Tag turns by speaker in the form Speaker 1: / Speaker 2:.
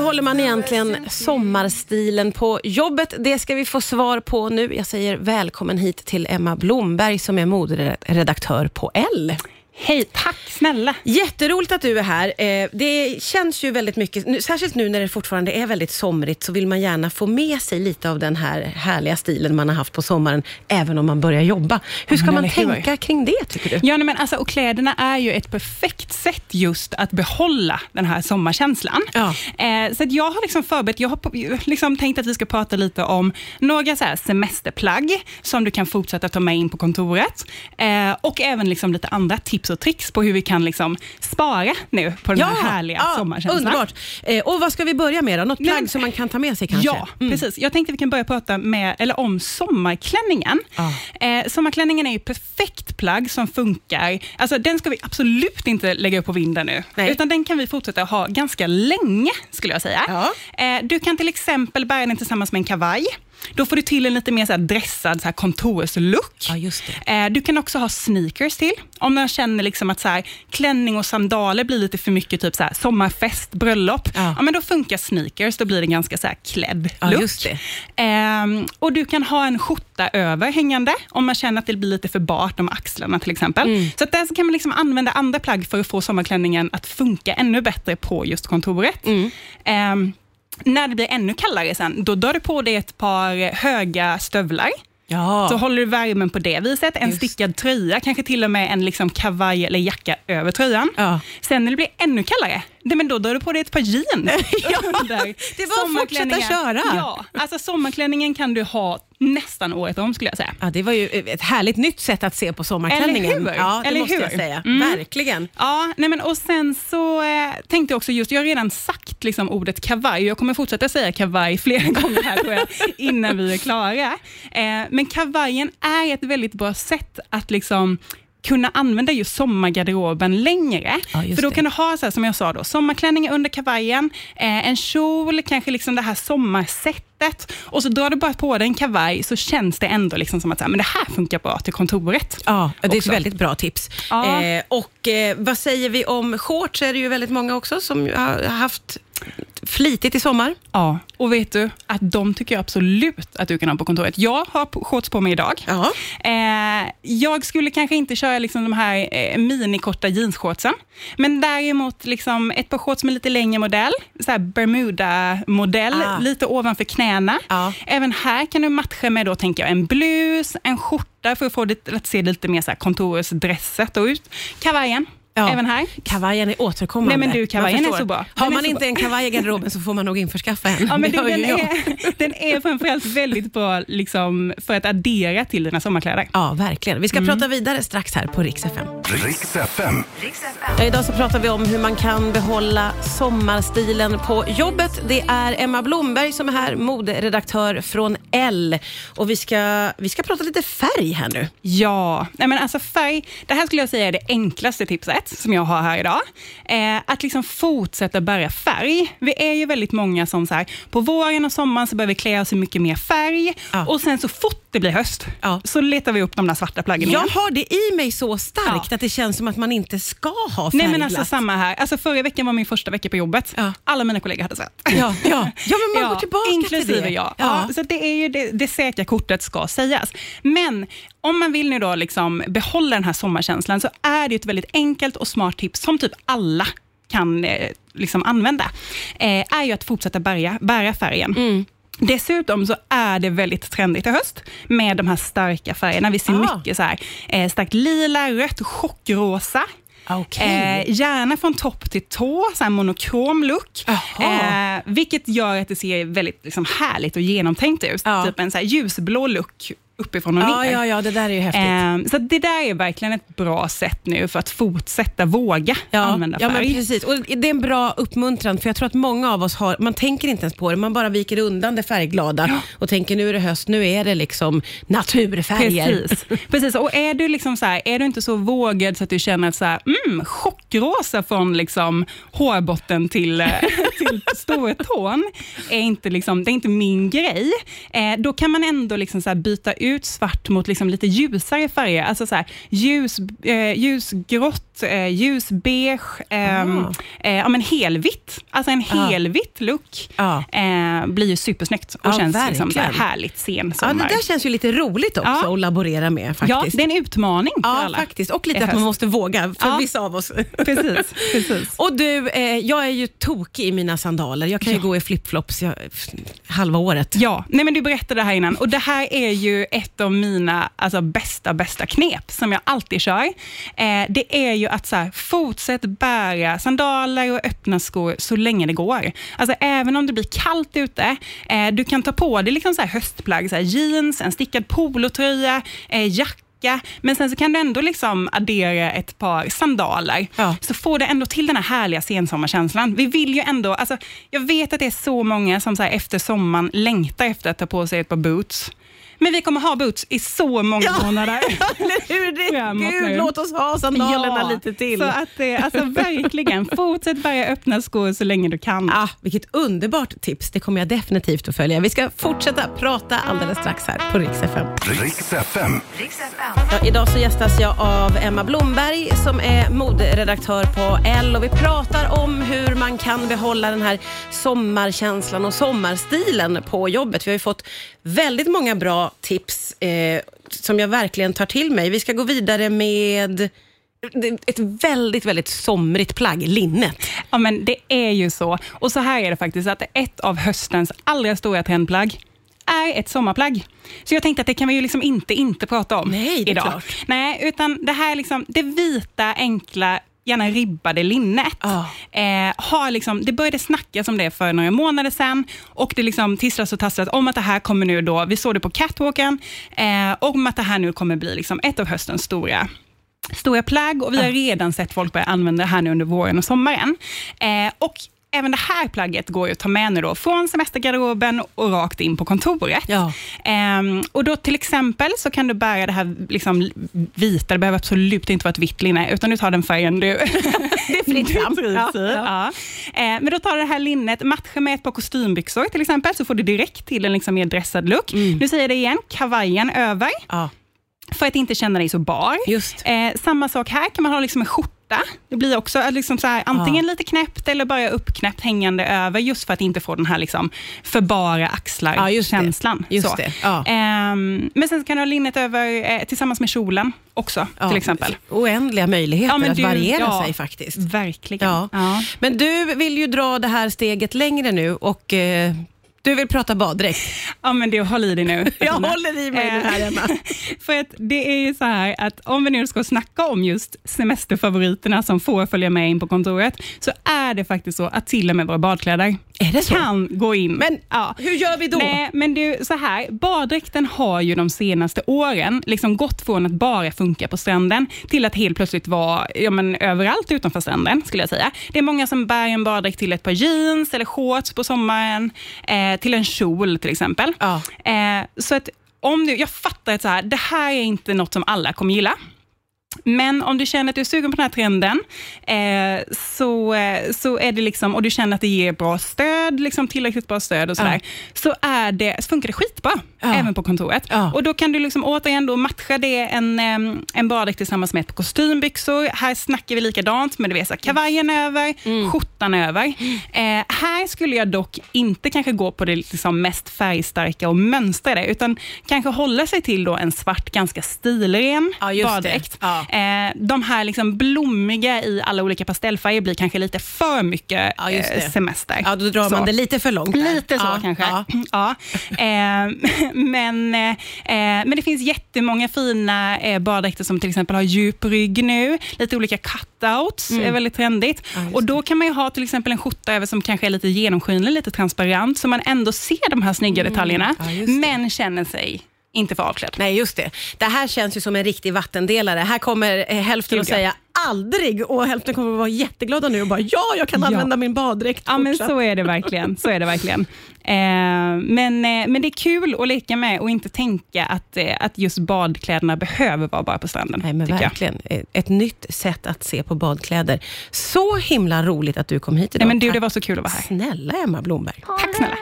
Speaker 1: behåller man egentligen sommarstilen på jobbet? Det ska vi få svar på nu. Jag säger välkommen hit till Emma Blomberg som är moderedaktör på L.
Speaker 2: Hej, tack snälla.
Speaker 1: Jätteroligt att du är här. Eh, det känns ju väldigt mycket, särskilt nu när det fortfarande är väldigt somrigt, så vill man gärna få med sig lite av den här härliga stilen man har haft på sommaren, även om man börjar jobba. Hur ska man tänka kring det, tycker du?
Speaker 2: Ja, nej, men alltså, och kläderna är ju ett perfekt sätt just att behålla den här sommarkänslan.
Speaker 1: Ja.
Speaker 2: Eh, så jag har liksom förberett, jag har liksom tänkt att vi ska prata lite om några så semesterplagg, som du kan fortsätta ta med in på kontoret, eh, och även liksom lite andra tips och tricks på hur vi kan liksom spara nu på den här härliga
Speaker 1: ja,
Speaker 2: sommarkänslan.
Speaker 1: Underbart. Eh, och vad ska vi börja med då? Något plagg
Speaker 2: men-
Speaker 1: som man kan ta med sig kanske?
Speaker 2: Ja,
Speaker 1: Mm.
Speaker 2: precis. Jag tänkte vi kan börja prata med, eller om sommarklänningen.
Speaker 1: Ja.
Speaker 2: Eh, sommarklänningen är ju perfekt plagg som funkar. Alltså, den ska vi absolut inte lägga upp på vinden nu,
Speaker 1: Nej.
Speaker 2: utan den kan vi fortsätta ha ganska länge, skulle jag säga.
Speaker 1: Ja.
Speaker 2: Eh, du kan till exempel bära den tillsammans med en kavaj. Då får du till en lite mer så dressad så här kontorslook.
Speaker 1: Ja, just.
Speaker 2: Eh, Du kan också ha sneakers till. Om man känner liksom att så här, klänning och sandaler blir lite för mycket typ så här, sommarfest, bröllop.
Speaker 1: Ja.
Speaker 2: Ja. men då funkar sneakers, då blir det ganska så här klädd
Speaker 1: Ja,
Speaker 2: look.
Speaker 1: just det.
Speaker 2: Ehm, och Du kan ha en skjorta över hängande, om man känner att det blir lite för bart om axlarna till exempel.
Speaker 1: Mm.
Speaker 2: Så att där kan man liksom använda andra plagg för att få sommarklänningen att funka ännu bättre på just kontoret.
Speaker 1: Mm.
Speaker 2: Ehm, när det blir ännu kallare sen, då drar du på dig ett par höga stövlar.
Speaker 1: Ja.
Speaker 2: Så håller du värmen på det viset. En
Speaker 1: Just.
Speaker 2: stickad tröja, kanske till och med en liksom kavaj eller jacka över tröjan.
Speaker 1: Ja.
Speaker 2: Sen när det blir ännu kallare, det, men då drar du på dig ett par jeans.
Speaker 1: Ja, det bara att fortsätta köra.
Speaker 2: Ja, alltså sommarklänningen kan du ha nästan året om skulle jag säga.
Speaker 1: Ja, det var ju ett härligt nytt sätt att se på sommarklänningen.
Speaker 2: Eller hur?
Speaker 1: Ja, det
Speaker 2: Eller
Speaker 1: måste
Speaker 2: hur?
Speaker 1: jag säga.
Speaker 2: Mm.
Speaker 1: Verkligen.
Speaker 2: Ja, nej men och sen så eh, tänkte jag också just, jag har redan sagt liksom ordet kavaj, jag kommer fortsätta säga kavaj flera gånger här tror jag, innan vi är klara. Eh, men kavajen är ett väldigt bra sätt att liksom kunna använda just sommargarderoben längre.
Speaker 1: Ja,
Speaker 2: För då
Speaker 1: det.
Speaker 2: kan du ha, så här, som jag sa, då, sommarklänning under kavajen, eh, en kjol, kanske liksom det här sommarsättet och så drar du bara på dig en kavaj så känns det ändå liksom som att så här, men det här funkar bra till kontoret.
Speaker 1: Ja, det är ett
Speaker 2: Också.
Speaker 1: väldigt bra tips.
Speaker 2: Ja.
Speaker 1: Eh, och eh, vad säger vi om shorts? är det ju väldigt många också som har haft flitigt i sommar.
Speaker 2: Ja, och vet du att de tycker jag absolut att du kan ha på kontoret. Jag har shorts på mig idag.
Speaker 1: Ja.
Speaker 2: Eh, jag skulle kanske inte köra liksom de här eh, minikorta jeansshortsen, men däremot liksom ett par shorts med lite längre modell, så Bermuda-modell,
Speaker 1: Ah.
Speaker 2: lite ovanför knäna.
Speaker 1: Ja.
Speaker 2: Även här kan du matcha med då, tänker jag, en blus, en skjorta för att få det att se lite mer så här kontorsdresset och ut. Kavajen,
Speaker 1: Ja.
Speaker 2: även här.
Speaker 1: Kavajen är återkommande.
Speaker 2: Nej, men du, kavajen är så bra.
Speaker 1: Har
Speaker 2: Den är
Speaker 1: man inte
Speaker 2: bra.
Speaker 1: en kavaj i garderoben så får man nog införskaffa en.
Speaker 2: Ja, men du,
Speaker 1: har
Speaker 2: den, är, den är framförallt väldigt bra liksom, för att addera till dina sommarkläder.
Speaker 1: Ja, verkligen. Vi ska
Speaker 2: Mm.
Speaker 1: prata vidare strax här på Rix FM.
Speaker 3: Riks FM.
Speaker 1: Ja, idag så pratar vi om hur man kan behålla sommarstilen på jobbet. Det är Emma Blomberg som är här, moderedaktör från L. Och vi ska, vi ska prata lite färg här nu.
Speaker 2: Ja, nej men alltså färg, det här skulle jag säga är det enklaste tipset som jag har här idag. Eh, att liksom fortsätta bära färg. Vi är ju väldigt många som så här, på våren och sommaren så börjar vi klä oss i mycket mer färg
Speaker 1: Ja.
Speaker 2: och sen så fort det blir höst
Speaker 1: Ja.
Speaker 2: så letar vi upp de där svarta plaggen igen.
Speaker 1: Jag har det i mig så starkt
Speaker 2: Ja.
Speaker 1: att det känns som att man inte ska ha
Speaker 2: Nej
Speaker 1: färgglatt.
Speaker 2: men alltså samma här. Alltså förra veckan var min första vecka på jobbet. Alla mina kollegor hade svett.
Speaker 1: Ja, ja. ja men man går tillbaka
Speaker 2: inklusive
Speaker 1: till det.
Speaker 2: jag. Ja. så det är ju det, det säkra kortet ska sägas. Men om man vill nu då liksom behålla den här sommarkänslan så är det ett väldigt enkelt och smart tips som typ alla kan eh, liksom använda. Eh, är ju att fortsätta bära, bära färgen.
Speaker 1: Mm.
Speaker 2: Dessutom så är det väldigt trendigt i höst med de här starka färgerna. Vi ser
Speaker 1: Ah.
Speaker 2: mycket så här, eh, starkt lila, rött, chockrosa.
Speaker 1: Okej.
Speaker 2: Eh, gärna från topp till tå, så här monokrom look. Eh, vilket gör att det ser väldigt liksom, härligt och genomtänkt ut.
Speaker 1: Ja.
Speaker 2: Typ en så här, ljusblå look uppifrån och
Speaker 1: ja,
Speaker 2: ner.
Speaker 1: ja, ja, det där är ju häftigt.
Speaker 2: Eh, så det där är verkligen ett bra sätt nu för att fortsätta våga använda
Speaker 1: ja, men
Speaker 2: färg.
Speaker 1: precis. Och det är en bra uppmuntran, för jag tror att många av oss har, man tänker inte ens på det, man bara viker undan det färgglada och tänker nu är det höst, nu är det liksom naturfärger.
Speaker 2: Precis. Precis. Och är du, liksom så här, är du inte så vågad så att du känner att så här, mm, chockrosa från liksom hårbotten till, eh, till stortån är inte, liksom, det är inte min grej, eh, då kan man ändå liksom så byta ut ut svart mot liksom lite ljusare färger. Alltså så här, ljus, eh, ljusgrått, eh, ljusbeige, eh,
Speaker 1: Ah.
Speaker 2: eh, ja, men helvitt. Alltså en
Speaker 1: Ja.
Speaker 2: helvitt look
Speaker 1: Ja.
Speaker 2: eh, blir ju supersnyggt och
Speaker 1: Ja,
Speaker 2: känns liksom så här härligt sen
Speaker 1: Ja, det
Speaker 2: sommar.
Speaker 1: där känns ju lite roligt också
Speaker 2: Ja.
Speaker 1: att laborera med
Speaker 2: Ja,
Speaker 1: faktiskt.
Speaker 2: det är en utmaning för
Speaker 1: Ja,
Speaker 2: alla.
Speaker 1: faktiskt. Och lite att man måste våga för
Speaker 2: Ja.
Speaker 1: vissa av oss.
Speaker 2: Precis, precis.
Speaker 1: Och du, eh, jag är ju tokig i mina sandaler. Jag kan ju
Speaker 2: Ja.
Speaker 1: gå i flipflops halva året.
Speaker 2: Ja, nej men du berättade det här innan och det här är ju ett av mina alltså, bästa, bästa knep som jag alltid kör. Eh, det är ju att så här, fortsätt bära sandaler och öppna skor så länge det går. Alltså även om det blir kallt ute, eh, du kan ta på dig liksom så här höstplagg, så här jeans, en stickad polotröja, eh, jacka, men sen så kan du ändå liksom addera ett par sandaler.
Speaker 1: Ja.
Speaker 2: Så får du ändå till den här härliga sensommarkänslan. Vi vill ju ändå, alltså, jag vet att det är så många som så efter sommaren längtar efter att ta på sig ett par boots. Men vi kommer ha boots i så många
Speaker 1: Ja.
Speaker 2: månader.
Speaker 1: Eller hur? Gud,
Speaker 2: nu.
Speaker 1: låt oss ha sandalerna lite till.
Speaker 2: Så att det, alltså verkligen, fortsätt börja öppna skor så länge du kan.
Speaker 1: Ah, vilket underbart tips. Det kommer jag definitivt att följa. Vi ska fortsätta prata alldeles strax här på Rix FM.
Speaker 3: Riks FM.
Speaker 1: Ja, idag så gästas jag av Emma Blomberg som är moderedaktör på L och vi pratar om hur man kan behålla den här sommarkänslan och sommarstilen på jobbet. Vi har ju fått väldigt många bra tips eh, som jag verkligen tar till mig. Vi ska gå vidare med ett väldigt, väldigt somrigt plagg, linnet.
Speaker 2: Ja, men det är ju så. Och så här är det faktiskt, att ett av höstens allra stora trendplagg är ett sommarplagg. Så jag tänkte att det kan vi ju liksom inte inte prata om
Speaker 1: Nej, det är
Speaker 2: idag.
Speaker 1: klart.
Speaker 2: Nej, utan det här liksom, det vita, enkla, gärna ribbade linnet.
Speaker 1: Ja.
Speaker 2: Eh, har liksom, det började snackas om det för några månader sedan och det liksom tisslas och tasslas om att det här kommer nu då, vi såg det på catwalken, eh, om att det här nu kommer bli liksom ett av höstens stora stora plagg och vi har redan sett folk börja använda det här nu under våren och sommaren. Eh, och Även det här plagget går ju att ta med nu då, från semestergarderoben och rakt in på kontoret.
Speaker 1: Ja.
Speaker 2: Ehm, och då till exempel så kan du bära det här liksom vita, det behöver absolut inte vara ett vitt linne, utan du tar den färgen du
Speaker 1: Det är fritt fram.
Speaker 2: du trivs i. Ja. Eh, men då tar du det här linnet, matchar med ett par kostymbyxor till exempel, så får du direkt till en liksom mer dressad look. Nu säger jag det igen, kavajen över,
Speaker 1: Ja,
Speaker 2: för att inte känna dig så bar. Eh, samma sak här, kan man ha liksom en skjorta. Det blir också eh, liksom så här, antingen lite knäppt eller bara uppknäppt hängande över, just för att inte få den här liksom för bara
Speaker 1: Ja, just det.
Speaker 2: axlar-känslan.
Speaker 1: Det, ja.
Speaker 2: Ehm, men sen kan du ha linnet över eh, tillsammans med kjolen också,
Speaker 1: Ja,
Speaker 2: till exempel.
Speaker 1: Oändliga möjligheter
Speaker 2: Ja, men
Speaker 1: att
Speaker 2: du-
Speaker 1: variera
Speaker 2: ja.
Speaker 1: sig faktiskt.
Speaker 2: Verkligen.
Speaker 1: Ja.
Speaker 2: Ja.
Speaker 1: Men du vill ju dra det här steget längre nu och eh, du vill prata baddräkt.
Speaker 2: Ja, men det, håll i dig nu.
Speaker 1: Jag håller i mig nu här, Emma.
Speaker 2: För att det är ju så här att om vi nu ska snacka om just semesterfavoriterna som får följa med in på kontoret, så är det faktiskt så att till och med våra badkläder
Speaker 1: Är det så?
Speaker 2: kan gå in.
Speaker 1: Men
Speaker 2: ja.
Speaker 1: hur gör vi då?
Speaker 2: Nej, men det är så här, baddräkten har ju de senaste åren liksom gått från att bara funka på stranden till att helt plötsligt vara ja, men, överallt utanför stranden, skulle jag säga. Det är många som bär en baddräkt till ett par jeans eller shorts på sommaren, eh, till en kjol till exempel.
Speaker 1: Ja.
Speaker 2: Eh, så att om du, jag fattar att så här, det här är inte något som alla kommer gilla. Men om du känner att du är sugen på den här trenden, eh, så, eh, så är det liksom, och du känner att det ger bra stöd, liksom tillräckligt bra stöd och sådär, så, är det, så funkar det skitbra,
Speaker 1: Ja.
Speaker 2: även på kontoret.
Speaker 1: Ja.
Speaker 2: Och Då kan du liksom återigen då matcha det en, en baddräkt tillsammans med ett par kostymbyxor. Här snackar vi likadant, men du vet, så här, kavajen över,
Speaker 1: Mm.
Speaker 2: skjortan över. Eh, här skulle jag dock inte kanske gå på det liksom mest färgstarka och mönstrade, utan kanske hålla sig till då en svart, ganska stilren
Speaker 1: Ja,
Speaker 2: baddräkt. Eh, de här liksom blommiga i alla olika pastellfärger blir kanske lite för mycket
Speaker 1: Ja,
Speaker 2: eh, semester.
Speaker 1: Ja, då drar
Speaker 2: Så.
Speaker 1: man det lite för långt. där.
Speaker 2: Lite så
Speaker 1: ja,
Speaker 2: kanske.
Speaker 1: Ja.
Speaker 2: Ja. Eh, men, eh, men det finns jättemånga fina eh, baddräkter som till exempel har djup rygg nu. Lite olika cutouts är väldigt trendigt.
Speaker 1: Mm.
Speaker 2: Och Då kan man ju ha till exempel en skjorta över som kanske är lite genomskinlig, lite transparent, så man ändå ser de här snygga detaljerna,
Speaker 1: Mm.
Speaker 2: Men känner sig inte för avklädd.
Speaker 1: Nej, just det. Det här känns ju som en riktig vattendelare. Här kommer eh, hälften
Speaker 2: Gud,
Speaker 1: att säga aldrig och hälften kommer att vara jätteglada nu och bara ja, jag kan
Speaker 2: Ja.
Speaker 1: använda min baddräkt
Speaker 2: Ja, men
Speaker 1: fortsatt."
Speaker 2: så är det verkligen. Så är det verkligen. Eh, men, eh, men det är kul att leka med och inte tänka att, eh, att just badkläderna behöver vara bara på stranden.
Speaker 1: Nej, men
Speaker 2: tycker jag.
Speaker 1: verkligen. Ett- nytt sätt att se på badkläder. Så himla roligt att du kom hit idag.
Speaker 2: Nej, men du, det var så kul att vara här.
Speaker 1: Snälla Emma Blomberg.
Speaker 2: Tack snälla.